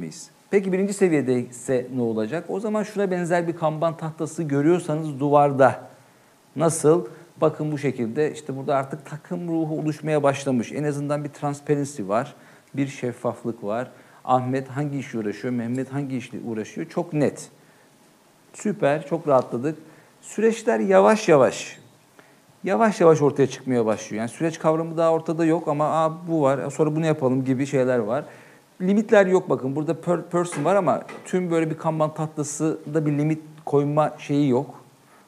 miyiz? Peki birinci seviyede ise ne olacak? O zaman şuna benzer bir kanban tahtası görüyorsanız duvarda nasıl? Bakın bu şekilde işte burada artık takım ruhu oluşmaya başlamış. En azından bir transparency var, bir şeffaflık var. Ahmet hangi işle uğraşıyor, Mehmet hangi işle uğraşıyor çok net. Süper, çok rahatladık. Süreçler yavaş yavaş, yavaş yavaş ortaya çıkmaya başlıyor. Yani süreç kavramı daha ortada yok ama Aa, bu var, sonra bunu yapalım gibi şeyler var. Limitler yok bakın. Burada per person var ama tüm böyle bir kanban tatlısı da bir limit koyma şeyi yok.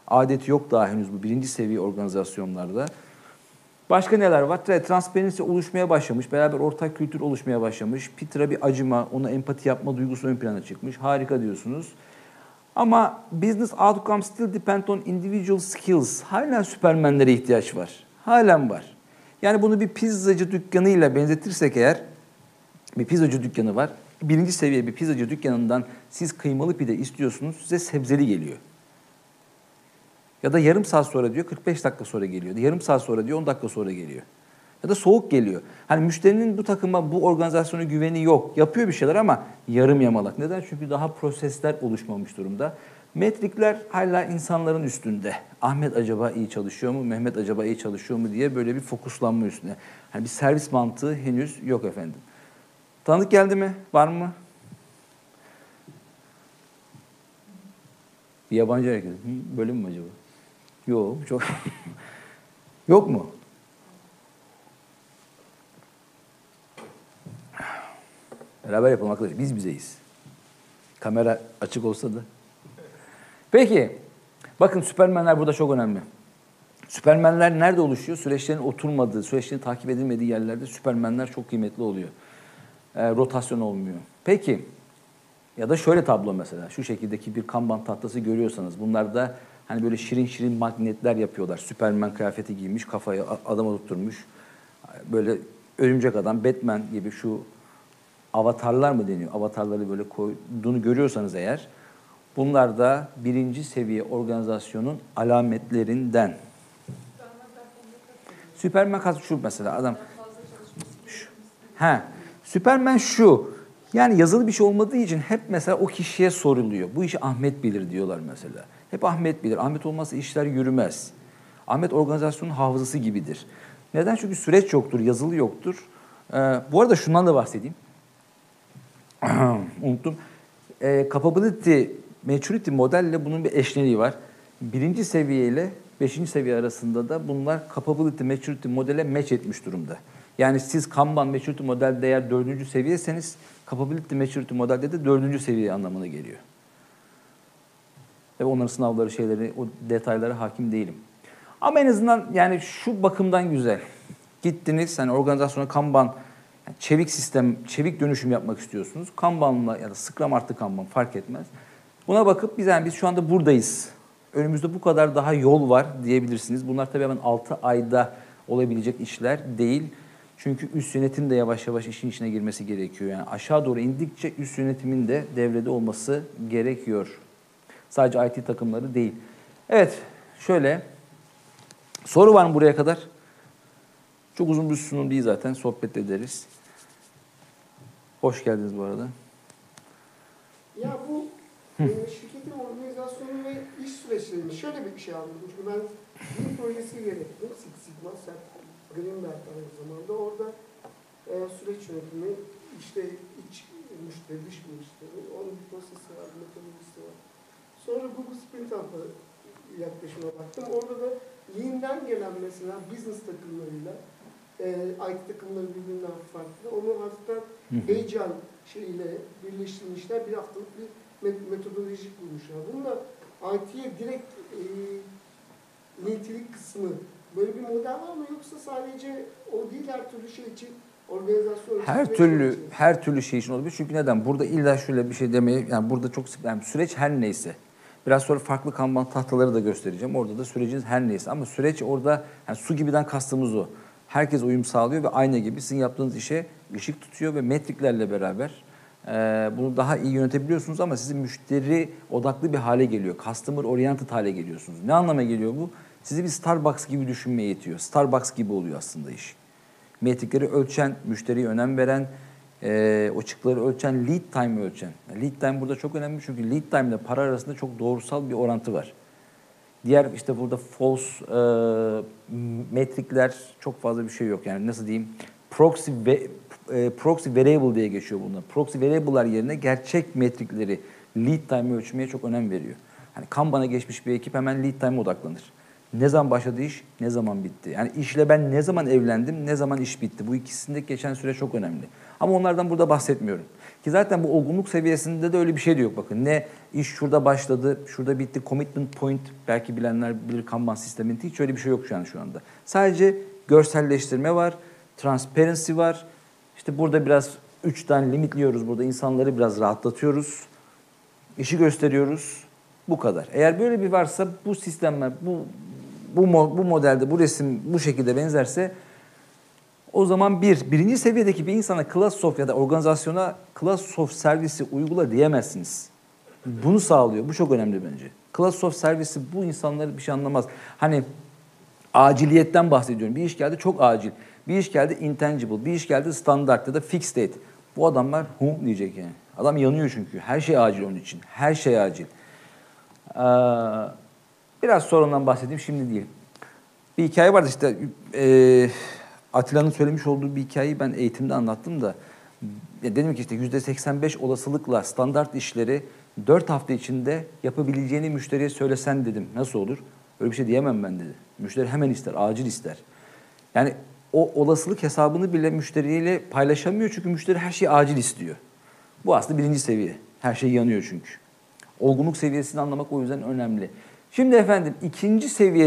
Adeti yok daha henüz bu birinci seviye organizasyonlarda. Başka neler var? Transparency oluşmaya başlamış. Beraber ortak kültür oluşmaya başlamış. Peter'a bir acıma, ona empati yapma duygusu ön plana çıkmış. Harika diyorsunuz. Ama business outcomes still depend on individual skills. Halen süpermenlere ihtiyaç var. Halen var. Yani bunu bir pizzacı dükkanıyla benzetirsek eğer bir pizzacı dükkanı var. Birinci seviye bir pizzacı dükkanından siz kıymalı pide istiyorsunuz, size sebzeli geliyor. Ya da yarım saat sonra diyor 45 dakika sonra geliyor. Yarım saat sonra diyor 10 dakika sonra geliyor. Ya da soğuk geliyor. Hani müşterinin bu takıma, bu organizasyona güveni yok. Yapıyor bir şeyler ama yarım yamalak. Neden? Çünkü daha prosesler oluşmamış durumda. Metrikler hala insanların üstünde. Ahmet acaba iyi çalışıyor mu? Mehmet acaba iyi çalışıyor mu diye böyle bir fokuslanma üstüne. Hani bir servis mantığı henüz yok efendim. Tanıdık geldi mi? Var mı? Bir yabancı. Hı, böyle mi acaba? Yok. Çok Yok mu? Beraber yapalım arkadaşlar. Biz bizeyiz. Kamera açık olsa da. Peki. Bakın süpermenler burada çok önemli. Süpermenler nerede oluşuyor? Süreçlerin oturmadığı, süreçlerin takip edilmediği yerlerde süpermenler çok kıymetli oluyor. E, rotasyon olmuyor. Peki. Ya da şöyle tablo mesela. Şu şekildeki bir kanban tahtası görüyorsanız. Bunlar da hani böyle şirin şirin magnetler yapıyorlar. Süpermen kıyafeti giymiş, kafayı adama tutturmuş. Böyle örümcek adam, Batman gibi şu avatarlar mı deniyor? Avatarları böyle koyduğunu görüyorsanız eğer bunlar da birinci seviye organizasyonun alametlerinden. Süpermen şu mesela adam. He. Süpermen şu. Yani yazılı bir şey olmadığı için hep mesela o kişiye soruluyor. Bu işi Ahmet bilir diyorlar mesela. Hep Ahmet bilir. Ahmet olmazsa işler yürümez. Ahmet organizasyonun hafızası gibidir. Neden? Çünkü süreç yoktur, yazılı yoktur. Ee, bu arada şundan da bahsedeyim. Unuttum. Ee, capability, maturity modelle bunun bir eşleniği var. Birinci seviye ile beşinci seviye arasında da bunlar capability, maturity modele match etmiş durumda. Yani siz Kanban maturity modelde eğer dördüncü seviyeseniz capability maturity modelde de dördüncü seviye anlamına geliyor. Ve onların sınavları şeyleri, o detaylara hakim değilim. Ama en azından yani şu bakımdan güzel. Gittiniz hani organizasyona Kanban yani çevik sistem, çevik dönüşüm yapmak istiyorsunuz. Kanban'la ya da Scrum artı Kanban fark etmez. Buna bakıp biz yani biz şu anda buradayız. Önümüzde bu kadar daha yol var diyebilirsiniz. Bunlar tabii hemen 6 ayda olabilecek işler değil. Çünkü üst yönetim de yavaş yavaş işin içine girmesi gerekiyor. Yani aşağı doğru indikçe üst yönetimin de devrede olması gerekiyor. Sadece IT takımları değil. Evet, şöyle. Soru var mı buraya kadar? Çok uzun bir sunum değil zaten. Sohbet ederiz. Hoş geldiniz bu arada. Ya bu e, şirketin organizasyonu ve iş süreçlerini şöyle bir şey anladım. Çünkü ben bir projesi yönettim. Six Sigma, Sert Greenberg aynı zamanda. Orada e, süreç yönetimi, işte iç müşteri, dış müşteri, onun bir prosesi var, metodolojisi var. Sonra Google Sprint Up'a yaklaşıma baktım. Orada da Lean'den gelen mesela business takımlarıyla e, IT takımları birbirinden farklı. Onu hafiften Agile şeyiyle birleştirmişler. Bir haftalık bir metodolojik bulmuşlar. Bununla IT'ye direkt e, nitelik kısmı böyle bir model var mı yoksa sadece o değil her türlü şey için organizasyon her türlü için. her türlü şey için olabilir. Çünkü neden? Burada illa şöyle bir şey demeye yani burada çok yani süreç her neyse. Biraz sonra farklı kanban tahtaları da göstereceğim. Orada da süreciniz her neyse ama süreç orada yani su gibiden kastımız o. Herkes uyum sağlıyor ve aynı gibi sizin yaptığınız işe ışık tutuyor ve metriklerle beraber e, bunu daha iyi yönetebiliyorsunuz ama sizin müşteri odaklı bir hale geliyor. Customer oriented hale geliyorsunuz. Ne anlama geliyor bu? Sizi bir Starbucks gibi düşünmeye yetiyor. Starbucks gibi oluyor aslında iş. Metrikleri ölçen, müşteriye önem veren, e, o çıktıları ölçen lead time ölçen. Lead time burada çok önemli çünkü lead time ile para arasında çok doğrusal bir orantı var. Diğer işte burada false e, metrikler çok fazla bir şey yok. Yani nasıl diyeyim? Proxy ve e, proxy variable diye geçiyor bunlar. Proxy variable'lar yerine gerçek metrikleri lead time ölçmeye çok önem veriyor. Hani Kanban'a geçmiş bir ekip hemen lead time odaklanır. Ne zaman başladı iş, ne zaman bitti. Yani işle ben ne zaman evlendim, ne zaman iş bitti. Bu ikisinde geçen süre çok önemli. Ama onlardan burada bahsetmiyorum. Ki zaten bu olgunluk seviyesinde de öyle bir şey de yok bakın. Ne iş şurada başladı, şurada bitti, commitment point belki bilenler bilir Kanban sisteminde hiç öyle bir şey yok şu an şu anda. Sadece görselleştirme var, transparency var. İşte burada biraz üç tane limitliyoruz burada insanları biraz rahatlatıyoruz. İşi gösteriyoruz. Bu kadar. Eğer böyle bir varsa bu sistemler, bu bu, bu modelde, bu resim bu şekilde benzerse o zaman bir, birinci seviyedeki bir insana Classsoft ya da organizasyona Classsoft servisi uygula diyemezsiniz. Bunu sağlıyor. Bu çok önemli bence. Classsoft servisi bu insanları bir şey anlamaz. Hani aciliyetten bahsediyorum. Bir iş geldi çok acil. Bir iş geldi intangible. Bir iş geldi standart ya da fixed date. Bu adamlar hu diyecek yani. Adam yanıyor çünkü. Her şey acil onun için. Her şey acil. Ee, biraz sorundan bahsedeyim şimdi değil. Bir hikaye vardı işte e, Atilla'nın söylemiş olduğu bir hikayeyi ben eğitimde anlattım da ya dedim ki işte yüzde 85 olasılıkla standart işleri 4 hafta içinde yapabileceğini müşteriye söylesen dedim. Nasıl olur? Öyle bir şey diyemem ben dedi. Müşteri hemen ister, acil ister. Yani o olasılık hesabını bile müşteriyle paylaşamıyor çünkü müşteri her şeyi acil istiyor. Bu aslında birinci seviye. Her şey yanıyor çünkü. Olgunluk seviyesini anlamak o yüzden önemli. Şimdi efendim ikinci seviye